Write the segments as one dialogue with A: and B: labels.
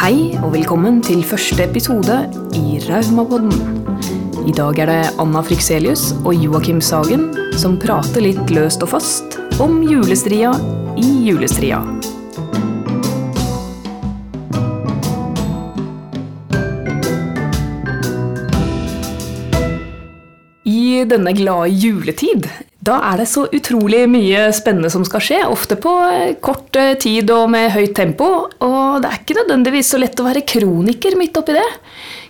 A: Hei og velkommen til første episode i Raumapodden. I dag er det Anna Frikselius og Joakim Sagen som prater litt løst og fast om julestria i julestria. I denne glade juletid, da er det så utrolig mye spennende som skal skje. Ofte på kort eh, tid og med høyt tempo. Og det er ikke nødvendigvis så lett å være kroniker midt oppi det.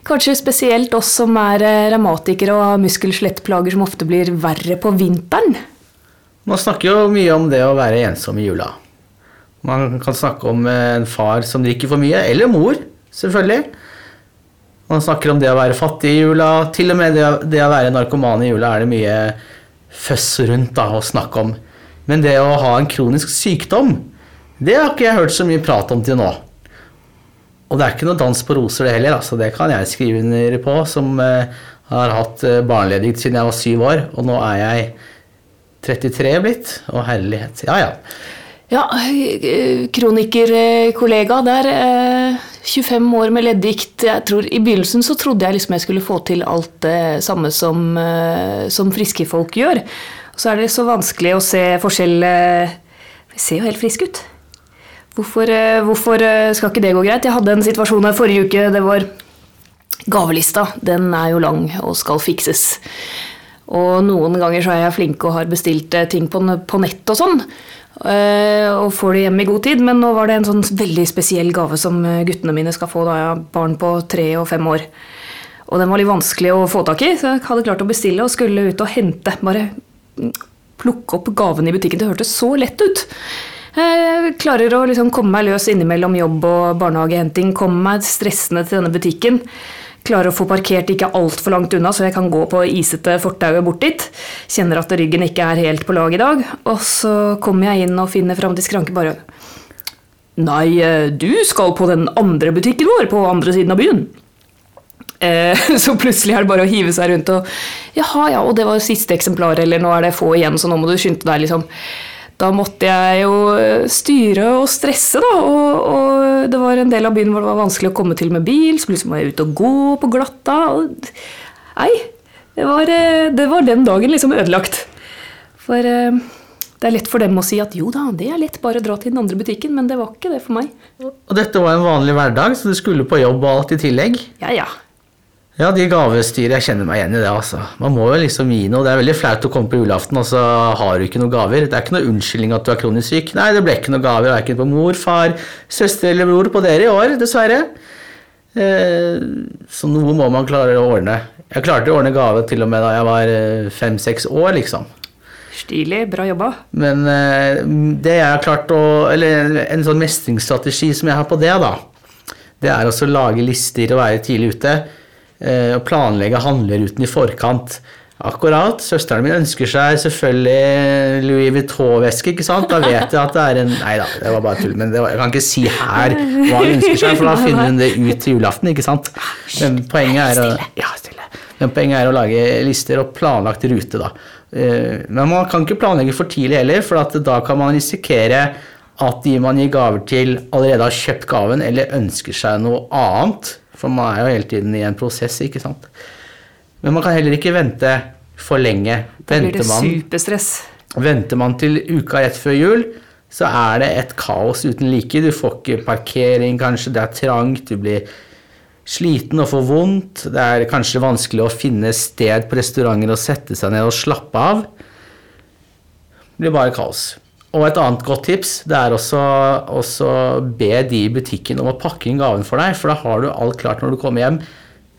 A: Kanskje spesielt oss som er eh, revmatikere og har muskel-skjelettplager som ofte blir verre på vinteren.
B: Man snakker jo mye om det å være ensom i jula. Man kan snakke om eh, en far som drikker for mye, eller mor, selvfølgelig. Man snakker om det å være fattig i jula. Til og med det å være narkoman i jula er det mye føss rundt da, og snakke om. Men det å ha en kronisk sykdom, det har ikke jeg hørt så mye prat om til nå. Og det er ikke noe dans på roser, det heller. Altså, det kan jeg skrive under på, som eh, har hatt eh, siden jeg var syv år. Og nå er jeg 33 blitt. Og herlighet. Ja, ja.
A: Ja, eh, kronikerkollega der. Eh, 25 år med leddgikt. I begynnelsen så trodde jeg liksom jeg skulle få til alt det samme som, eh, som friske folk gjør. Og så er det så vanskelig å se forskjell Vi ser jo helt frisk ut. Hvorfor, eh, hvorfor eh, skal ikke det gå greit? Jeg hadde en situasjon her forrige uke. Det var gavelista. Den er jo lang og skal fikses. Og noen ganger så er jeg flink og har bestilt eh, ting på, nett og sånn. eh, Og får det hjem i god tid. Men nå var det en sånn veldig spesiell gave som eh, guttene mine skal få da jeg har barn på tre og fem år. Og den var litt vanskelig å få tak i, så jeg hadde klart å bestille og skulle ut og hente. Bare mm, plukke opp gaven i butikken. Det hørtes så lett ut. Jeg klarer å liksom komme meg løs innimellom jobb og barnehagehenting. Komme meg stressende til denne butikken. Klarer å få parkert ikke altfor langt unna, så jeg kan gå på isete fortauet bort dit. Kjenner at ryggen ikke er helt på lag i dag. Og så kommer jeg inn og finner fram til skranke bare Nei, eh, du skal på den andre butikken vår på andre siden av byen. Eh, Så plutselig er det bare å hive seg rundt og Jaha, ja, og det var siste eksemplar, eller nå er det få igjen, så nå må du skynde deg, liksom. Da måtte jeg jo eh, styre og stresse, da. Og, og det var en del av byen hvor det var vanskelig å komme til med bil, så plutselig må jeg ut og gå på glatta. Og, nei, det var, eh, det var den dagen liksom ødelagt. For eh, det er lett for dem å si at jo da, det er lett bare å dra til den andre butikken, men det var ikke det for meg.
B: Og dette var en vanlig hverdag, så du skulle på jobb og alt i tillegg.
A: Ja, ja.
B: Ja, de gavestyret, jeg kjenner meg igjen i det, altså. Man må jo liksom gi noe. Det er veldig flaut å komme på julaften, og så har du ikke noen gaver. Det er ikke noe unnskyldning at du er kronisk syk. Nei, det ble ikke noen gaver, verken på mor, far, søster eller bror på dere i år, dessverre. Eh, så noe må man klare å ordne. Jeg klarte å ordne gave til og med da jeg var fem-seks år, liksom.
A: Stilig, bra jobba.
B: Men eh, det jeg har klart å Eller en sånn mestringsstrategi som jeg har på det, da, det er også å lage lister og være tidlig ute. Eh, Og planlegge handleruten i forkant. Akkurat. Søsteren min ønsker seg selvfølgelig Louis Vuitton-veske, ikke sant? Da vet jeg at det er en Nei da, det var bare tull. Men det var, jeg kan ikke si her hva hun ønsker seg, for da finner hun det ut til julaften, ikke sant? Men poenget er å Ja. Men poenget er å lage lister og planlagt rute, da. Eh, Men man kan ikke planlegge for tidlig heller, for at da kan man risikere at de man gir gaver til, allerede har kjøpt gaven eller ønsker seg noe annet. For man er jo hele tiden i en prosess, ikke sant. Men man kan heller ikke vente for lenge.
A: Da blir det
B: Venter man,
A: superstress.
B: venter man til uka rett før jul, så er det et kaos uten like. Du får ikke parkering, kanskje, det er trangt, du blir sliten og får vondt. Det er kanskje vanskelig å finne sted på restauranter og sette seg ned og slappe av. Det blir bare kaos. Og et annet godt tips det er også, også be de i butikken om å pakke inn gaven for deg, for da har du alt klart når du kommer hjem.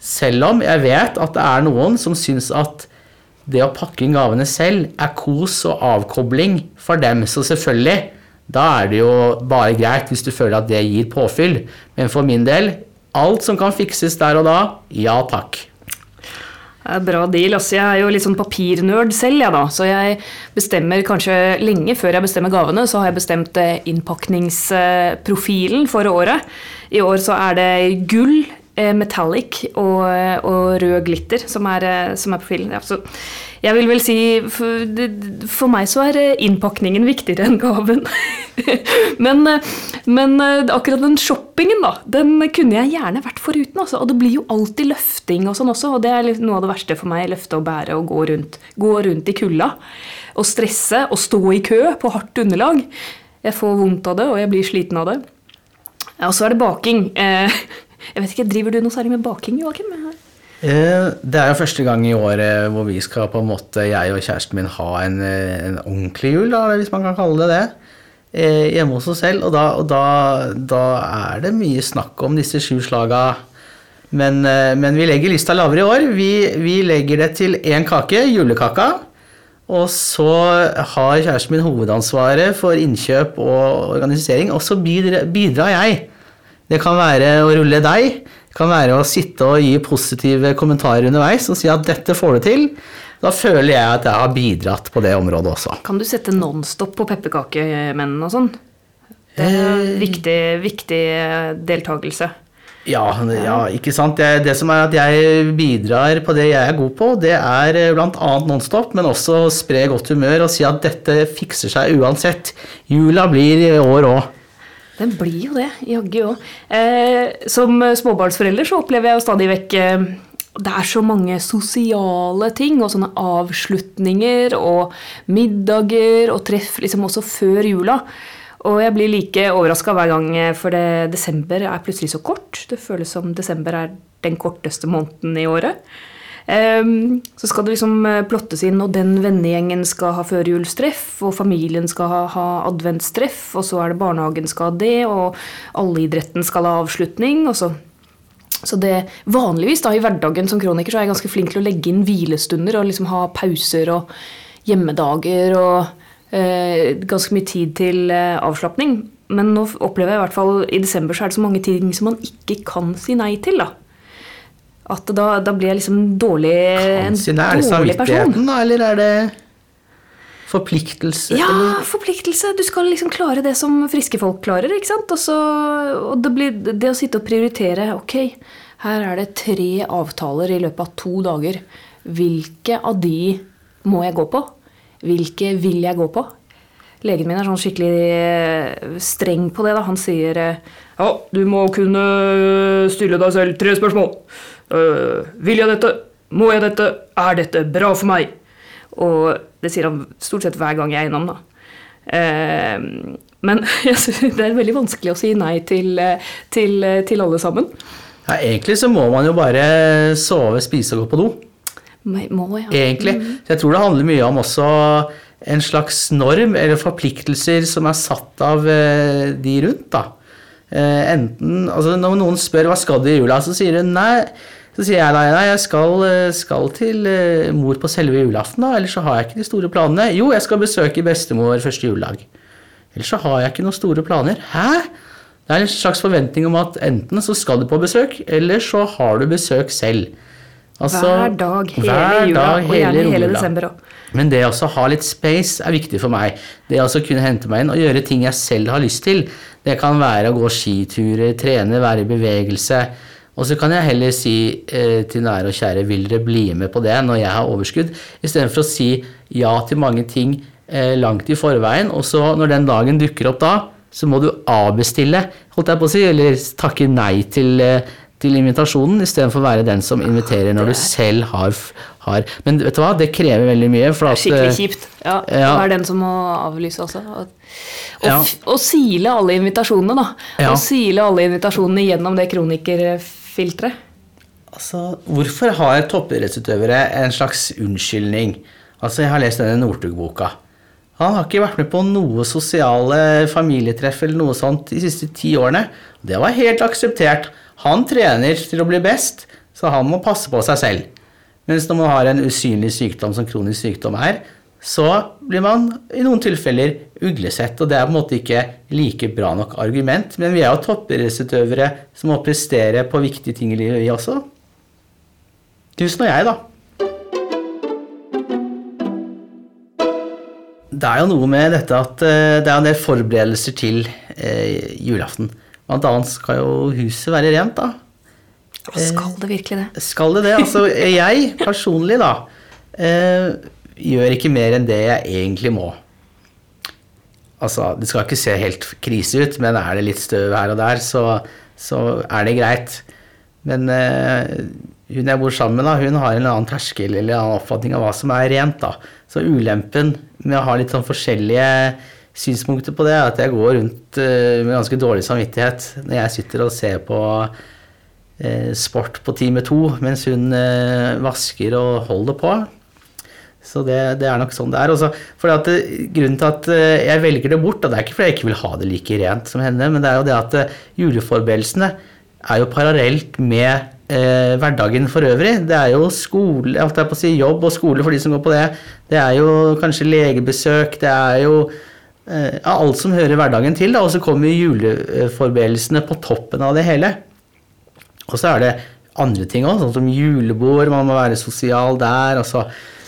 B: Selv om jeg vet at det er noen som syns at det å pakke inn gavene selv er kos og avkobling for dem. Så selvfølgelig, da er det jo bare greit hvis du føler at det gir påfyll. Men for min del, alt som kan fikses der og da, ja takk.
A: Det er bra deal. Altså, jeg er jo litt sånn papirnerd selv, jeg, da. Så jeg bestemmer kanskje lenge før jeg bestemmer gavene, så har jeg bestemt eh, innpakningsprofilen for året. I år så er det gull metallic og, og rød glitter som er, eh, som er på filen. Ja, så jeg vil vel si for, for meg så er eh, innpakningen viktigere enn gaven. men, eh, men eh, akkurat den shoppingen, da, den kunne jeg gjerne vært foruten. Altså. Og det blir jo alltid løfting og sånn også, og det er noe av det verste for meg. Løfte og bære og gå rundt, gå rundt i kulda. Og stresse og stå i kø på hardt underlag. Jeg får vondt av det, og jeg blir sliten av det. Og så er det baking. Jeg vet ikke, Driver du noe særlig med baking, Joakim?
B: Eh, Det er jo første gang i året hvor vi skal på en måte, jeg og kjæresten min, ha en, eh, en ordentlig jul, da, hvis man kan kalle det det, eh, hjemme hos oss selv. Og, da, og da, da er det mye snakk om disse sju slaga. Men, men vi legger lista lavere i år. Vi, vi legger det til én kake, julekaka. Og så har kjæresten min hovedansvaret for innkjøp og organisering, og så bidrar jeg. Det kan være å rulle deg. det kan være å sitte og gi positive kommentarer underveis og si at 'dette får du til'. Da føler jeg at jeg har bidratt på det området også.
A: Kan du sette Nonstop på pepperkakemennene og sånn? Det er en viktig, viktig deltakelse.
B: Ja, ja ikke sant. Det, det som er at jeg bidrar på det jeg er god på, det er bl.a. Nonstop, men også spre godt humør og si at dette fikser seg uansett. Jula blir i år òg.
A: Den blir jo det, jaggu òg. Eh, som småbarnsforelder så opplever jeg jo stadig vekk eh, det er så mange sosiale ting og sånne avslutninger og middager og treff liksom også før jula. Og jeg blir like overraska hver gang, eh, for det, desember er plutselig så kort. Det føles som desember er den korteste måneden i året. Ehm, så skal det liksom eh, plottes inn, og den vennegjengen skal ha førjulstreff, og familien skal ha, ha adventstreff, og så er det barnehagen skal ha det, og alleidretten skal ha avslutning. og så så det, Vanligvis da, i hverdagen som kroniker så er jeg ganske flink til å legge inn hvilestunder og liksom ha pauser og hjemmedager og eh, ganske mye tid til eh, avslapning. Men nå opplever jeg i hvert fall i desember så er det så mange ting som man ikke kan si nei til. da. At da, da blir jeg liksom dårlig, en
B: Er det
A: dårlig person.
B: samvittigheten, da, eller er det forpliktelse?
A: Ja,
B: eller?
A: forpliktelse. Du skal liksom klare det som friske folk klarer. ikke sant? Også, og det, blir, det å sitte og prioritere Ok, her er det tre avtaler i løpet av to dager. Hvilke av de må jeg gå på? Hvilke vil jeg gå på? Legen min er sånn skikkelig eh, streng på det. da. Han sier eh, ja, du må kunne stille deg selv tre spørsmål. Eh, vil jeg dette? Må jeg dette? Er dette bra for meg? Og det sier han stort sett hver gang jeg er innom, da. Uh, men det er veldig vanskelig å si nei til, eh, til, eh, til alle sammen.
B: Ja, egentlig så må man jo bare sove, spise og gå på do.
A: Må, ja.
B: Egentlig. Så jeg tror det handler mye om også en slags norm eller forpliktelser som er satt av eh, de rundt. da. Enten, altså Når noen spør hva skal du i jula, så sier du nei. Så sier jeg nei, nei jeg skal, eh, skal til eh, mor på selve julaften, da, ellers så har jeg ikke de store planene. Jo, jeg skal besøke bestemor første juledag. Ellers så har jeg ikke noen store planer. Hæ? Det er en slags forventning om at enten så skal du på besøk, eller så har du besøk selv. Altså,
A: hver dag hele
B: hver
A: jula,
B: dag,
A: og gjerne hele
B: jula.
A: desember òg.
B: Men det å ha litt space er viktig for meg. Det å kunne hente meg inn og gjøre ting jeg selv har lyst til. Det kan være å gå skiturer, trene, være i bevegelse. Og så kan jeg heller si eh, til nære og kjære vil dere bli med på det når jeg har overskudd, istedenfor å si ja til mange ting eh, langt i forveien, og så når den dagen dukker opp da, så må du avbestille, holdt jeg på å si, eller takke nei til, eh, til invitasjonen, istedenfor å være den som inviterer når du selv har, har Men vet du hva, det krever veldig mye. For at,
A: Skikkelig
B: eh,
A: kjipt. Ja,
B: ja.
A: Det er den som må avlyse også. Og,
B: Ja.
A: og sile alle invitasjonene, da.
B: Ja.
A: Og sile alle invitasjonene gjennom det kronikerfilteret.
B: Altså, hvorfor har toppidrettsutøvere en slags unnskyldning? Altså, jeg har lest denne Northug-boka. Han har ikke vært med på noe sosiale familietreff eller noe sånt de siste ti årene. Det var helt akseptert. Han trener til å bli best, så han må passe på seg selv. Mens når man har en usynlig sykdom som kronisk sykdom er, så blir man i noen tilfeller uglesett, og det er på en måte ikke like bra nok argument. Men vi er jo toppidrettsutøvere som må prestere på viktige ting i livet, vi også. Tusen og jeg, da. Det er jo noe med dette at eh, det er en del forberedelser til eh, julaften. Blant annet skal jo huset være rent, da.
A: Skal det virkelig det?
B: Skal det det? Altså, jeg personlig, da, eh, gjør ikke mer enn det jeg egentlig må. Altså, det skal ikke se helt krise ut, men er det litt støv her og der, så, så er det greit. Men eh, hun jeg bor sammen med, hun har en annen terskel eller en annen oppfatning av hva som er rent. da. Så ulempen med å ha litt sånn forskjellige synspunkter på det, er at jeg går rundt eh, med ganske dårlig samvittighet når jeg sitter og ser på eh, sport på time to mens hun vasker og holder på. Så det, det, er nok sånn det er. Også, at, grunnen til at eh, jeg velger det bort, og det er ikke fordi jeg ikke vil ha det like rent som henne, men det er jo det at eh, juleforberedelsene er jo parallelt med eh, hverdagen for øvrig. Det er jo skole, jeg på å si jobb og skole for de som går på det. Det er jo kanskje legebesøk, det er jo eh, alt som hører hverdagen til. Og så kommer juleforberedelsene på toppen av det hele. Og så er det andre ting òg, sånn som julebord, man må være sosial der. altså Eh,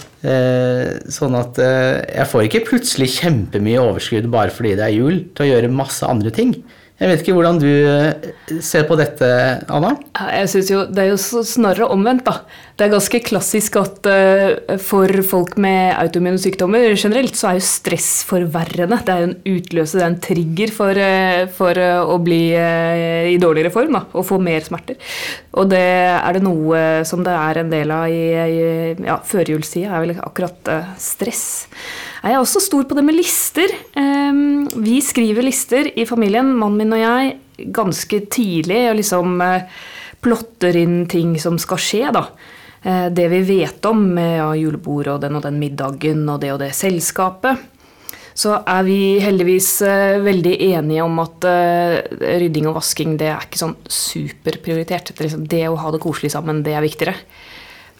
B: sånn at eh, jeg får ikke plutselig kjempemye overskudd bare fordi det er jul, til å gjøre masse andre ting. Jeg vet ikke hvordan du eh, ser på dette, Anna?
A: Jeg synes jo, Det er jo snarere omvendt. da. Det er ganske klassisk at uh, for folk med autoimmune sykdommer generelt, så er jo stress forverrende. Det er jo en utløse, det er en trigger for, uh, for uh, å bli i dårligere form da, og få mer smerter. Og det er det noe som det er en del av i, i ja, førjulstida, er vel akkurat stress. Jeg er også stor på det med lister. Ehm, vi skriver lister i familien, mannen min og jeg, ganske tidlig. Og liksom eh, plotter inn ting som skal skje, da. Eh, det vi vet om med ja, julebord og den og den middagen og det og det selskapet. Så er vi heldigvis eh, veldig enige om at rydding og vasking det er ikke sånn superprioritert. Det, liksom, det å ha det koselig sammen, det er viktigere.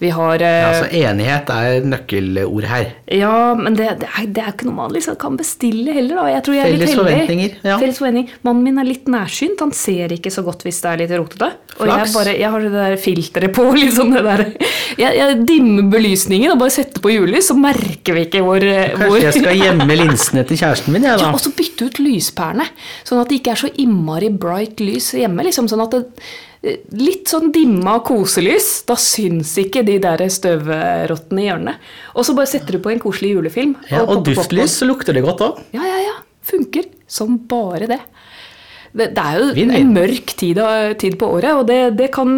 B: Vi har ja, altså Enighet er nøkkelord her.
A: Ja, men det, det, er, det er, ikke noe man liksom kan bestille heller. Da. Jeg tror jeg er
B: Felles
A: litt
B: forventninger. Ja.
A: Felles forventninger. Mannen min er litt nærsynt. Han ser ikke så godt hvis det er litt rotete. Og jeg, bare, jeg, har det der filteret på. Liksom det der. Jeg, jeg dimmer belysningen og bare setter på julelys, så merker vi ikke hvor
B: Kanskje hvor... jeg skal gjemme linsene til kjæresten min, jeg, da.
A: Ja, og så bytte ut lyspærene, sånn at det ikke er så innmari bright lys hjemme. liksom sånn at det litt sånn dimma koselys. Da syns ikke de der støvrottene i hjørnet. Og så bare setter du på en koselig julefilm.
B: Ja, og, og duftlys, så lukter det godt òg.
A: Ja, ja, ja. Funker som bare det. Det, det er jo vin, vin. en mørk tid, tid, på året, og det, det, kan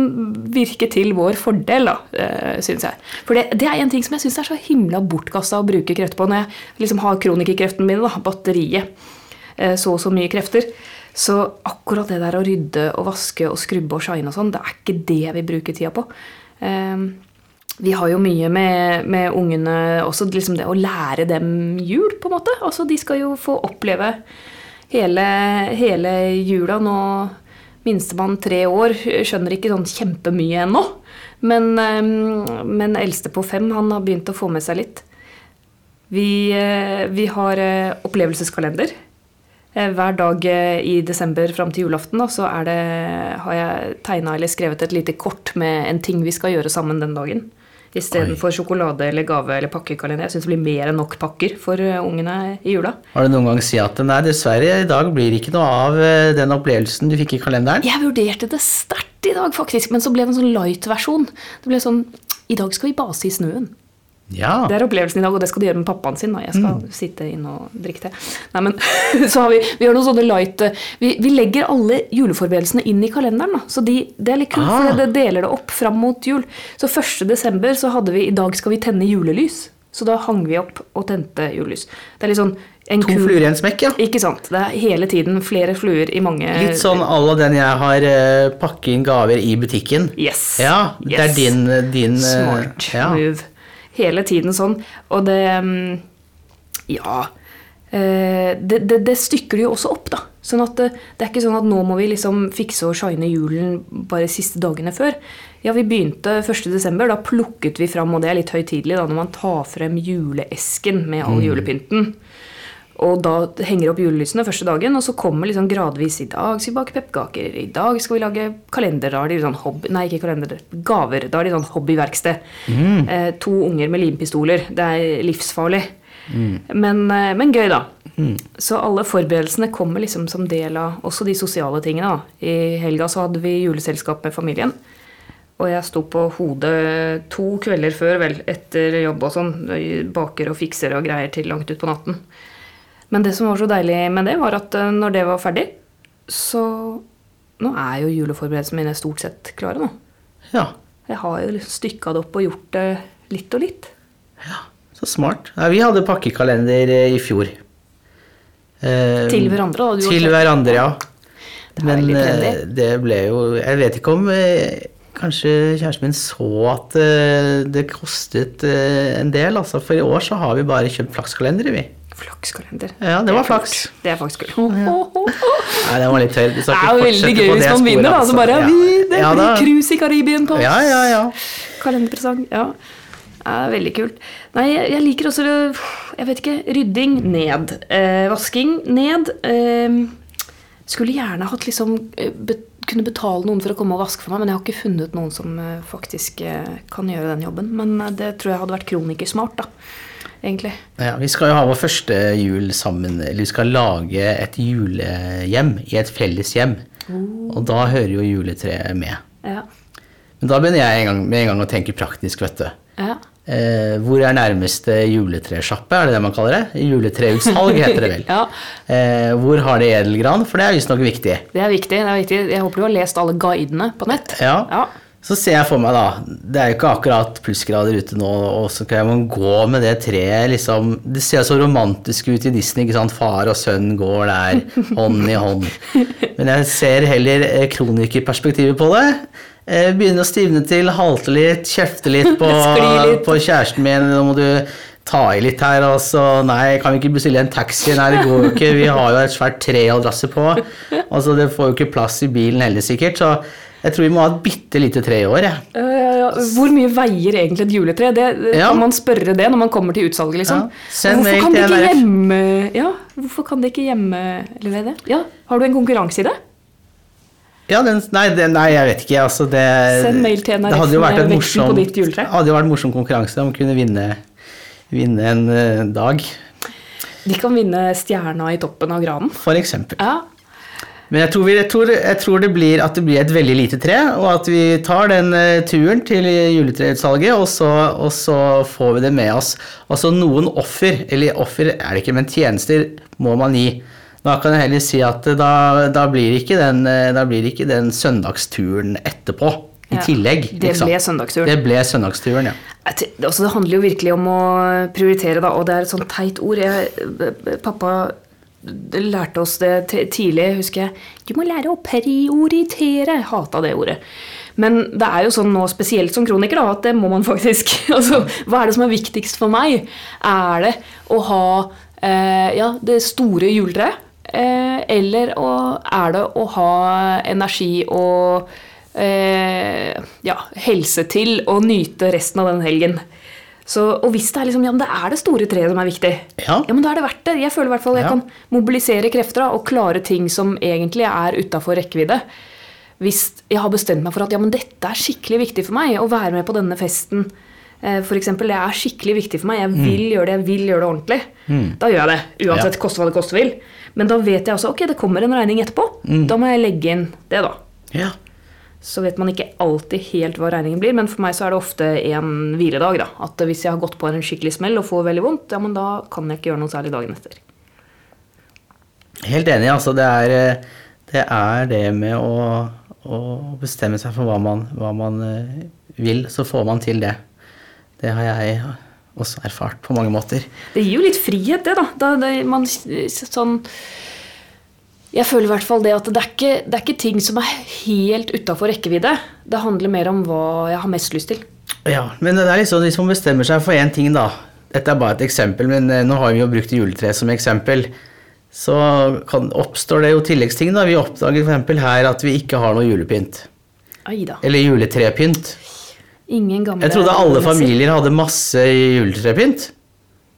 A: virke til vår fordel, da, eh, syns jeg. For det, det, er en ting som jeg syns er så himla bortkasta å bruke krefter på når jeg liksom har kronikerkreftene mine, da, batteriet. Eh, så og så mye krefter. Så akkurat det der å rydde og vaske og skrubbe og shine og sånn, det er ikke det vi bruker tida på. Um, vi har jo mye med, med ungene også liksom det å lære dem jul, på en måte. Altså, de skal jo få oppleve hele, hele jula. Nå minstemann tre år skjønner ikke sånn kjempemye ennå. Men, um, men eldste på fem, han har begynt å få med seg litt. Vi, uh, vi har uh, opplevelseskalender. Eh, hver dag eh, i desember fram til julaften da, så det, har jeg tegna eller skrevet et lite kort med en ting vi skal gjøre sammen den dagen. Istedenfor sjokolade eller gave eller pakkekalender. Jeg syns det blir mer enn nok pakker for eh, ungene i jula.
B: Har du noen gang si at nei, dessverre, i dag blir det ikke noe av den opplevelsen du fikk i kalenderen?
A: Jeg vurderte det sterkt i dag, faktisk, men så ble det en sånn light-versjon. Det ble sånn I dag skal vi base i snøen.
B: Ja.
A: Det er opplevelsen i dag, og det skal de gjøre med pappaen sin. Da. Jeg skal mm. sitte inn og drikke te. Nei, men så har vi, vi har noen sånne light eh, vi, vi, legger alle juleforberedelsene inn i kalenderen. Da. Så de, det er litt kult, ah. for det deler det opp fram mot jul. Så 1. desember så hadde vi 'I dag skal vi tenne julelys'. Så da hang vi opp og tente julelys. Det er litt sånn
B: to fluer i en smekk, ja.
A: Ikke sant. Det er hele tiden flere fluer i mange
B: Litt sånn à la den jeg har uh, pakke inn gaver i butikken.
A: Yes.
B: Ja, Det yes. er din, din
A: uh, Smart ja. move hele tiden sånn. Og det mm, Ja. Eh, det, det, det, stykker det jo også opp, da. Sånn at det, det, er ikke sånn at nå må vi liksom fikse og shine julen bare siste dagene før. Ja, vi begynte 1.12. Da plukket vi fram, og det er litt høytidelig da, når man tar frem juleesken med all mm. julepynten. Og da henger opp julelysene første dagen, og så kommer liksom gradvis I dag skal vi bake pepperkaker. I dag skal vi lage kalender. Da er de sånn hobby, nei, ikke kalender, gaver. Da er de sånn hobbyverksted. Mm. Eh, to unger med limpistoler. Det er livsfarlig. Mm. Men, eh, men, gøy, da. Mm. Så alle forberedelsene kommer liksom som del av også de sosiale tingene. Da. I helga så hadde vi juleselskap med familien. Og jeg sto på hodet to kvelder før, vel, etter jobb og sånn. Baker og fikser og greier til langt utpå natten. Men det som var så deilig med det, var at eh, når det var ferdig, så Nå er jo juleforberedelsene mine stort sett klare nå.
B: Ja.
A: Jeg har jo liksom stykka det opp og gjort det litt og litt.
B: ja. Så smart. Ja, vi hadde pakkekalender eh, i fjor. Eh,
A: Til hverandre, da. Du
B: Til hverandre, ja.
A: Det
B: Men eh, det ble jo Jeg vet ikke om eh, Kanskje kjæresten min så at det kostet en del, altså. For i år så har vi bare kjøpt flakskalendere, vi.
A: Flakskalender.
B: Ja, det var flaks.
A: Det er faktisk kult.
B: Nei, det var litt tørr.
A: Det er jo veldig gøy hvis man vinner, da. Så
B: altså.
A: bare
B: Ja.
A: vi, Det
B: Ja,
A: blir
B: da.
A: cruise i Karibien på
B: Ja, ja, ja.
A: kalenderpresang. Ja. Det er veldig kult. Nei, jeg liker også det Jeg vet ikke. Rydding ned. Eh, vasking ned. Eh, skulle gjerne hatt liksom eh, kunne betale noen for å komme og vaske for meg, men jeg har ikke funnet noen som eh, faktisk eh, kan gjøre den jobben. Men det tror jeg hadde vært kronikersmart, da. Egentlig.
B: Ja, Vi skal jo ha vår første jul sammen. Eller vi skal lage et julehjem i et felles hjem.
A: Oh.
B: Og da hører jo juletreet med.
A: Ja.
B: Men da begynner jeg en gang, med en gang å tenke praktisk, vet du.
A: ja.
B: Eh, hvor er nærmeste juletresjappe, er det det man kaller det? Juletreutsalg heter det vel.
A: ja.
B: eh, hvor har det edelgran? For det er visstnok viktig.
A: Det er viktig. det er viktig. Jeg håper du har lest alle guidene på nett.
B: Ja.
A: Ja.
B: Så ser jeg for meg, da Det er jo ikke akkurat plussgrader ute nå, og så kan man gå med det treet liksom Det ser så romantisk ut i Disney, ikke sant? Far og sønn går der, hånd i hånd. Men jeg ser heller eh, kronikerperspektivet på det. Eh, Begynner å stivne til, halte litt, kjefte litt på,
A: litt.
B: på kjæresten min. Nå må du ta i litt her, og så Nei, kan vi ikke bestille en taxi? Nei, det går jo ikke. Vi har jo et svært tre å drasse på. Altså, det får jo ikke plass i bilen heller, sikkert. Så jeg tror vi må ha et bitte lite tre i år, jeg.
A: Ja. Hvor mye veier egentlig et juletre? Det, det
B: Ja.
A: Kan man spørre det når man kommer til utsalget, liksom?
B: Ja.
A: Hvorfor kan
B: det
A: ikke hjemme... Ja, hvorfor kan de ikke hjemmelevere det? Ja, Har du en konkurranse i det?
B: Ja, den, nei, den, nei, jeg vet ikke. Altså, det,
A: Send mail til NRF
B: hadde jo vært
A: med
B: en
A: på ditt juletre.
B: hadde jo vært en morsom konkurranse om å kunne vinne, vinne en uh, dag,
A: De kan vinne stjerna i toppen av granen.
B: for eksempel.
A: Ja.
B: Men jeg tror, vi, jeg, tror, jeg tror det blir at det blir et veldig lite tre, og at vi tar den eh, turen til juletreutsalget, og så, og så får vi det med oss. Altså noen offer, eller offer er det ikke, men tjenester må man gi. Da kan jeg heller si at eh, da, da, blir, ikke den, eh, da blir ikke den søndagsturen etterpå i
A: Ja.
B: tillegg.
A: Det ble søndagsturen.
B: Det ble søndagsturen, ja.
A: Altså, det handler jo virkelig om å prioritere, da, og det er et sånt teit ord. Jeg, pappa lærte oss det tidlig, husker jeg. Du må lære å prioritere. Hata det ordet. Men det er jo sånn nå, spesielt som kroniker, da, at det må man faktisk. Altså, hva er det som er viktigst for meg? Er det å ha eh, ja, det store juletreet? Eh, eller å, er det å ha energi og eh, ja, helse til å nyte resten av den helgen? Så, og hvis det er liksom, ja, men det er det store treet som er viktig,
B: Ja.
A: men da er det verdt det. Jeg føler i hvert fall jeg
B: Ja.
A: kan mobilisere krefter da, og klare ting som egentlig er utafor rekkevidde. Hvis jeg har bestemt meg for at ja, men dette er skikkelig viktig for meg, å være med på denne festen eh, for eksempel, det er skikkelig viktig for meg, jeg vil gjøre det, jeg vil gjøre det ordentlig. Da gjør jeg det, uansett koste hva det koste vil. Men da vet jeg også ok, det kommer en regning etterpå. Da må jeg legge inn det, da.
B: ja.
A: Så vet man ikke alltid helt hva regningen blir, men for meg så er det ofte en hviledag. da. At hvis jeg har gått på en skikkelig smell og får veldig vondt, ja, men da kan jeg ikke gjøre noe særlig dagen etter.
B: Helt enig. Altså, det er eh, det, er det med å, å bestemme seg for hva man, hva man eh, vil, så får man til det. Det har jeg også erfart på mange måter.
A: Det gir jo litt frihet, det, da. da det, man, sånn, jeg føler i hvert fall det at det er ikke, det er ikke ting som er helt utafor rekkevidde. Det handler mer om hva jeg har mest lyst til.
B: Ja, men det er liksom hvis man bestemmer seg for én ting, da. Dette er bare et eksempel, men eh, nå har vi jo brukt juletre som eksempel. Så kan, oppstår det jo tilleggsting. da. Vi oppdager f.eks. her at vi ikke har noe julepynt.
A: Ai.
B: Eller juletrepynt.
A: Ingen gamle
B: Jeg trodde alle familier hadde masse juletrepynt.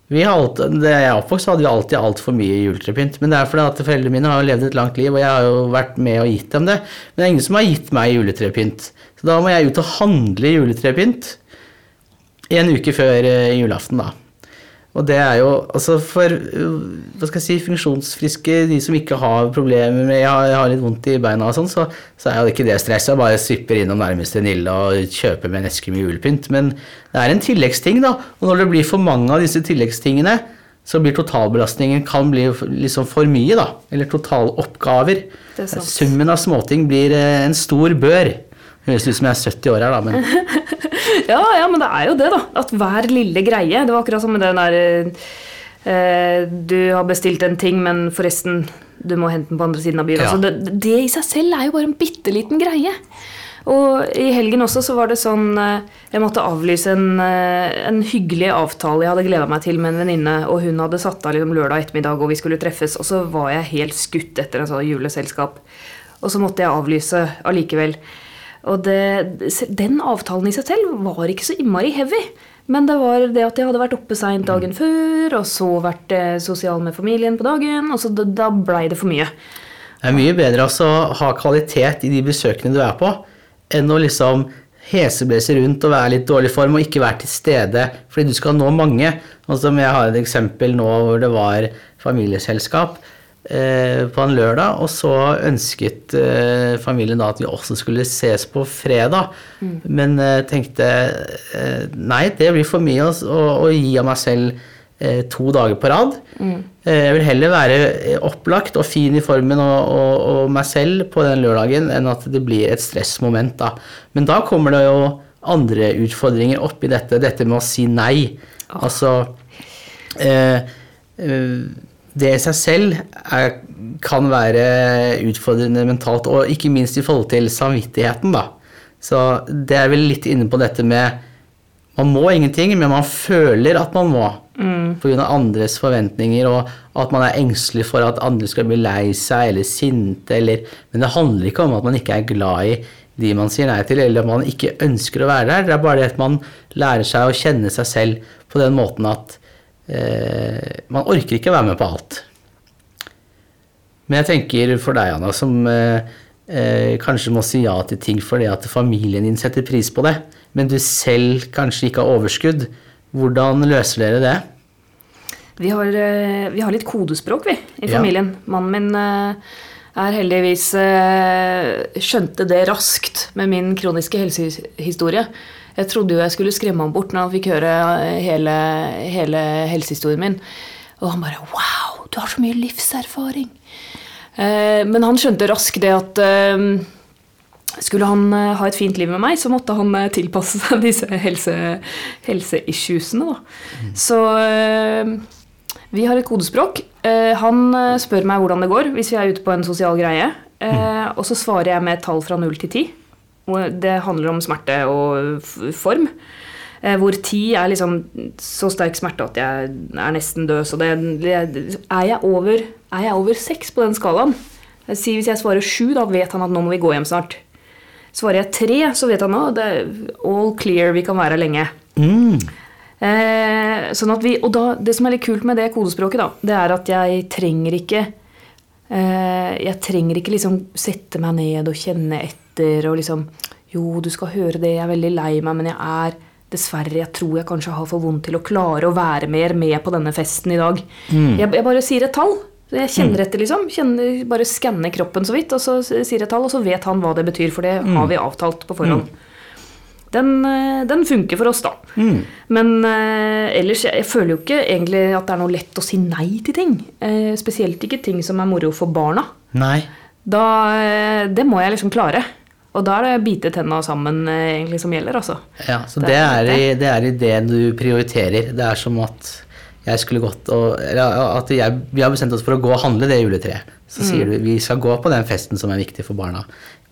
B: Vi har alltid, da jeg oppvokste, oppvokst, hadde vi alltid altfor mye juletrepynt. Men det er fordi at foreldrene mine har jo levd et langt liv, og jeg har jo vært med og gitt dem det. Men det er ingen som har gitt meg juletrepynt. Så da må jeg ut og handle juletrepynt en uke før eh, julaften, da. Og det er jo altså for hva skal jeg si, funksjonsfriske, de som ikke har problemer med Jeg har, jeg har litt vondt i beina og sånn, så, så er jo ikke det stress. Jeg bare svipper innom nærmeste Nille og kjøper med en eske med julepynt. Men det er en tilleggsting, da. Og når det blir for mange av disse tilleggstingene, så blir totalbelastningen kan bli liksom for mye, da. Eller totaloppgaver. Summen av småting blir en stor bør. Høres ut som jeg er 70 år her, da, men
A: ja, ja, men det er jo det, da. At hver lille greie Det var akkurat som med den der eh, Du har bestilt en ting, men forresten, du må hente den på andre siden av byen. Ja. Altså, det, det, i seg selv er jo bare en bitte liten greie. Og i helgen også så var det sånn eh, Jeg måtte avlyse en, eh, en hyggelig avtale jeg hadde gleda meg til med en venninne, og hun hadde satt av liksom lørdag ettermiddag, og vi skulle treffes, og så var jeg helt skutt etter en sånn juleselskap. Og så måtte jeg avlyse allikevel. Og det, den avtalen i seg selv var ikke så innmari heavy. Men det var det at jeg hadde vært oppe seint dagen før, og så vært eh, sosial med familien på dagen. og så Da blei det for mye.
B: Det er mye bedre altså å ha kvalitet i de besøkene du er på, enn å liksom heseblese rundt og være litt dårlig form og ikke være til stede fordi du skal nå mange. Som jeg har et eksempel nå hvor det var familieselskap på en lørdag, og så ønsket eh, familien da at vi også skulle ses på fredag. Mm. Men eh, tenkte nei, det blir for mye å, å gi av meg selv to dager på rad. Mm. Jeg vil heller være opplagt og fin i formen og, og, og, meg selv på den lørdagen enn at det blir et stressmoment. da. Men da kommer det jo andre utfordringer oppi dette, dette med å si nei. Oh. Altså eh, det i seg selv er, kan være utfordrende mentalt, og ikke minst i forhold til samvittigheten, da. Så det er vel litt inne på dette med Man må ingenting, men man føler at man må. Mm. Pga. andres forventninger, og at man er engstelig for at andre skal bli lei seg eller sinte, eller Men det handler ikke om at man ikke er glad i de man sier nei til, eller at man ikke ønsker å være der. Det er bare det at man lærer seg å kjenne seg selv på den måten at Man orker ikke være med på alt. Men jeg tenker for deg, Anna, som eh, eh, kanskje må si ja til ting fordi at familien din setter pris på det, men du selv kanskje ikke har overskudd. Hvordan løser dere det?
A: Vi har, eh, vi har litt kodespråk, vi, i familien. Ja. Mannen min eh, er heldigvis eh, skjønte det raskt med min kroniske helsehistorie. Jeg trodde jo jeg skulle skremme ham bort når han fikk høre hele, hele helsehistorien min. Og han bare Wow, du har så mye livserfaring! Eh, men han skjønte raskt det at eh, skulle han eh, ha et fint liv med meg, så måtte han tilpasse seg disse helse, helseissuesene. Mm. Så vi har et kodespråk. Han spør meg hvordan det går hvis vi er ute på en sosial greie. Mm. Og så svarer jeg med et tall fra 0 til 10. Det handler om smerte og form. Hvor ti er liksom så sterk smerte at jeg er nesten død. Så det, er jeg over er jeg over seks på den skalaen. Si Hvis jeg svarer sju, da vet han at nå må vi gå hjem snart. Svarer jeg tre, så vet han nå det er all clear, vi kan være her lenge. Mm. Eh, sånn at vi, og da, Det som er litt kult med det kodespråket, da, det er at jeg trenger ikke eh, Jeg trenger ikke liksom sette meg ned og kjenne etter og liksom Jo, du skal høre det, jeg er veldig lei meg, men jeg er Dessverre, jeg tror jeg kanskje har for vondt til å klare å være mer med på denne festen i dag. Mm. Jeg, jeg bare sier et tall. Jeg kjenner mm. etter, liksom. Kjenner, bare skanner kroppen så vidt, og så sier jeg tall, og så vet han hva det betyr, for det mm. har vi avtalt på forhånd. Mm. Den, eh, den, funker for oss, da. Mm. Men uh, ellers jeg, jeg, føler jo ikke egentlig at det er noe lett å si nei til ting. Uh, spesielt ikke ting som er moro for barna.
B: Nei.
A: Da, uh, det må jeg liksom klare. Og da er det bite tenna sammen egentlig som gjelder, altså.
B: Ja, Så det, det, er, i, det er i det du prioriterer. Det er som at jeg skulle gått og, at jeg, vi har bestemt oss for å gå og handle det juletreet. Så mm. sier du vi skal gå på den festen som er viktig for barna.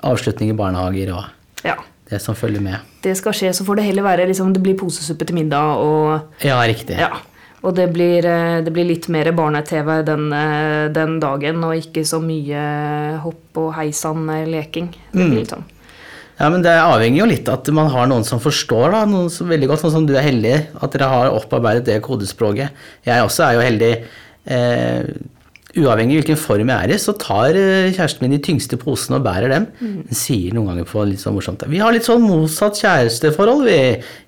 B: Avslutning i barnehager og ja. det som følger med.
A: Det skal skje, så får det heller være liksom, det blir posesuppe til middag og
B: Ja, riktig.
A: Ja. Og det blir, eh, det blir litt mer barne-TV den, eh, den, dagen, og ikke så mye hopp og heisann-leking. Det blir mm. litt sånn.
B: Ja, men Det avhenger jo litt av at man har noen som forstår, da, noen som veldig godt, sånn som du er heldig, at dere har opparbeidet det kodespråket. Jeg også er jo heldig. Eh, uavhengig hvilken form jeg er i, så tar eh, kjæresten min de tyngste posene og bærer dem.
A: Mm.
B: Hun sier noen ganger på litt sånn morsomt Vi har litt sånn motsatt kjæresteforhold, vi.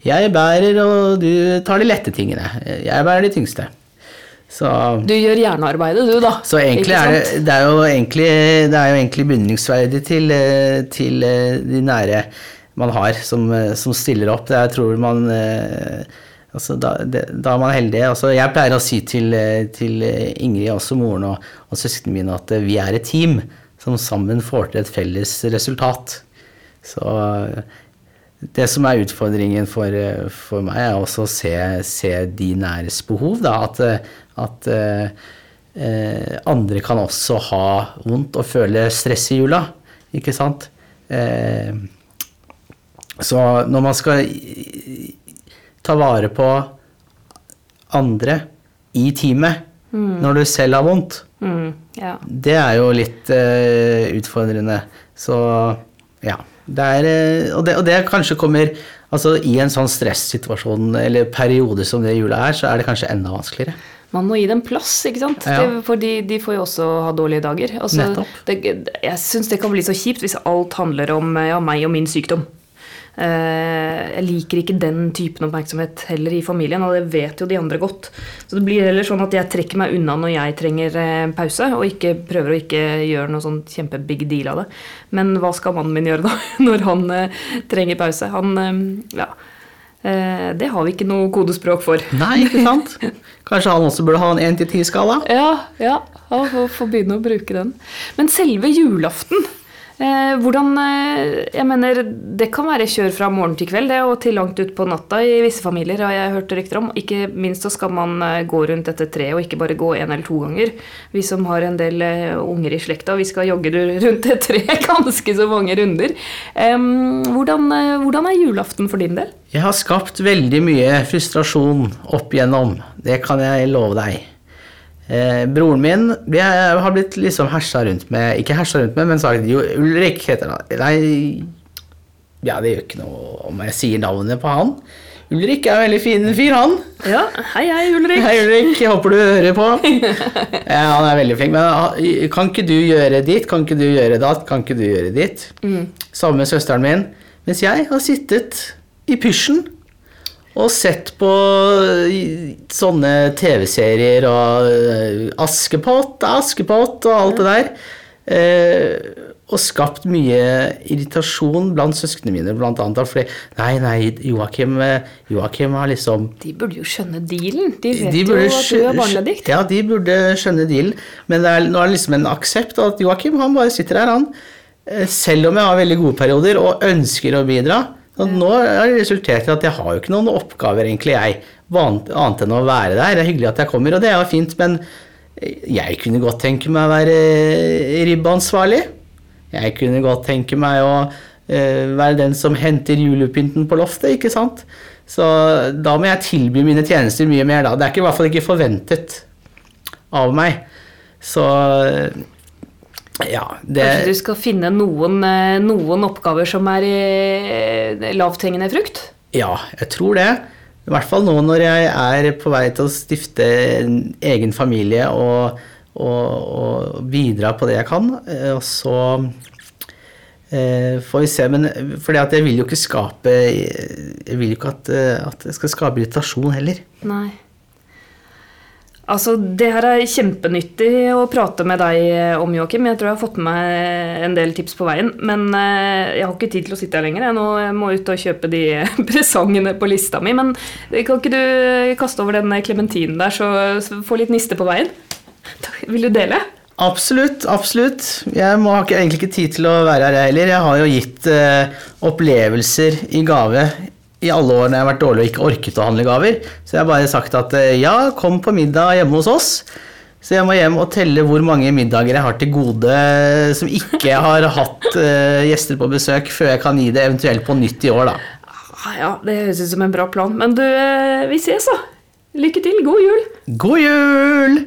B: Jeg bærer, og du tar de lette tingene. Jeg bærer de tyngste. Så,
A: Du gjør hjernearbeidet, du, da.
B: så egentlig er det, det er jo egentlig, det er jo egentlig beundringsverdig til, eh, til eh, de nære man har, som, som stiller opp. Det jeg tror man eh, altså da, det, da er man heldig. Altså jeg pleier å si til, eh, til Ingrid, også moren og, og søsknene mine, at eh, vi er et team som sammen får til et felles resultat. Så eh, det som er utfordringen for, eh, for meg, er også å se, se de næres behov. Da. At, eh, at eh, eh, andre kan også ha vondt og føle stress i jula. Ikke sant? Eh, så når man skal ta vare på andre i teamet når du selv har vondt,
A: Mm, ja.
B: det er jo litt uh, utfordrende. Så ja. Det er, eh, og, det, og det kanskje kommer Altså i en sånn stressituasjon eller periode som det jula er, så er det kanskje enda vanskeligere.
A: Man må gi dem plass, ikke sant?
B: Ja.
A: Det, for de, de får jo også ha dårlige dager. Altså, det, jeg syns det kan bli så kjipt hvis alt handler om ja, meg og min sykdom. Eh, jeg liker ikke den typen oppmerksomhet heller i familien, og det vet jo de andre godt. Så det blir heller sånn at jeg trekker meg unna når jeg trenger eh, pause, og ikke prøver å ikke gjøre noe sånn kjempebig deal av det. Men hva skal mannen min gjøre da, når han eh, trenger pause? Han ja. Det har vi ikke noe kodespråk for.
B: Nei, ikke sant? Kanskje han også burde ha en 1-10-skala?
A: Ja, ja. han får, begynne å bruke den. Men selve julaften hvordan, eh, jeg mener, Det kan være kjør fra morgen til kveld det, og til langt ut på natta i visse familier. har jeg hørt rykter om. Ikke minst så skal man eh, gå rundt dette treet og ikke bare gå en eller to ganger. Vi som har en del eh, unger i slekta, vi skal jogge rundt det tre ganske så mange runder. Hvordan, eh, hvordan er julaften for din del?
B: Jeg har skapt veldig mye frustrasjon opp igjennom. Det kan jeg love deg. Eh, broren min jeg har blitt liksom hersa rundt med Ikke hersa rundt med, men sagt jo, Ulrik heter han. Nei, ja, det gjør ikke noe om jeg sier navnet på han. Ulrik er en veldig fin fyr, han.
A: Ja, hei hei, Ulrik.
B: Hei, Ulrik. Jeg håper du hører på. Ja, han er veldig flink. Men kan ikke du gjøre ditt? Kan ikke du gjøre datt? Kan ikke du gjøre ditt? Sammen med søsteren min. Mens jeg har sittet i pysjen og sett på sånne TV-serier og eh, Askepott, Askepott og alt det der. Eh, og skapt mye irritasjon blant søsknene mine, blant annet. Fordi nei, nei, Joakim, eh, Joakim har liksom
A: De burde jo skjønne dealen. De vet
B: de
A: jo at du er barnedikt.
B: Ja, de burde skjønne dealen. Men det er, nå er det liksom en aksept at Joakim han bare sitter her, han. Eh, Selv om jeg har veldig gode perioder og ønsker å bidra. Nå har det resultert i at jeg har jo ikke noen oppgaver, egentlig, jeg. Annet enn å være der. Det er hyggelig at jeg kommer, og det er jo fint, men jeg kunne godt tenke meg å være ribbeansvarlig. Jeg kunne godt tenke meg å eh, være den som henter julepynten på loftet, ikke sant? Så da må jeg tilby mine tjenester mye mer, da. Det er ikke, i hvert fall ikke forventet av meg. Så ja, det
A: Kanskje du skal finne noen, eh, noen oppgaver som er eh, lavthengende frukt?
B: Ja, jeg tror det. I hvert fall nå når jeg er på vei til å stifte en egen familie og, og, og bidra på det jeg kan. eh, Og så eh, får vi se. Men at jeg vil jo ikke skape Jeg vil jo ikke at, at jeg skal skape irritasjon heller.
A: Nei. Altså, Det her er kjempenyttig å prate med deg eh, om, Joakim. Jeg tror jeg har fått med meg en del tips på veien. Men eh, jeg har ikke tid til å sitte her lenger. Jeg nå jeg må ut og kjøpe de presangene på lista mi. Men kan ikke du kaste over den klementinen der, så så få litt niste på veien? Vil du dele?
B: Absolutt, absolutt. Jeg må, har ikke, egentlig ikke tid til å være her jeg heller. Jeg har jo gitt eh, opplevelser i gave i alle årene jeg har vært dårlig og ikke orket å handle gaver. Så jeg har bare sagt at eh, ja, kom på middag hjemme hos oss. Så jeg må hjem og telle hvor mange middager jeg har til gode som ikke har hatt uh, gjester på besøk, før jeg kan gi det eventuelt på nytt i år, da.
A: Ah, Ja, Det høres ut som en bra plan. Men du, eh, vi ses, da. Lykke til. God jul.
B: God jul!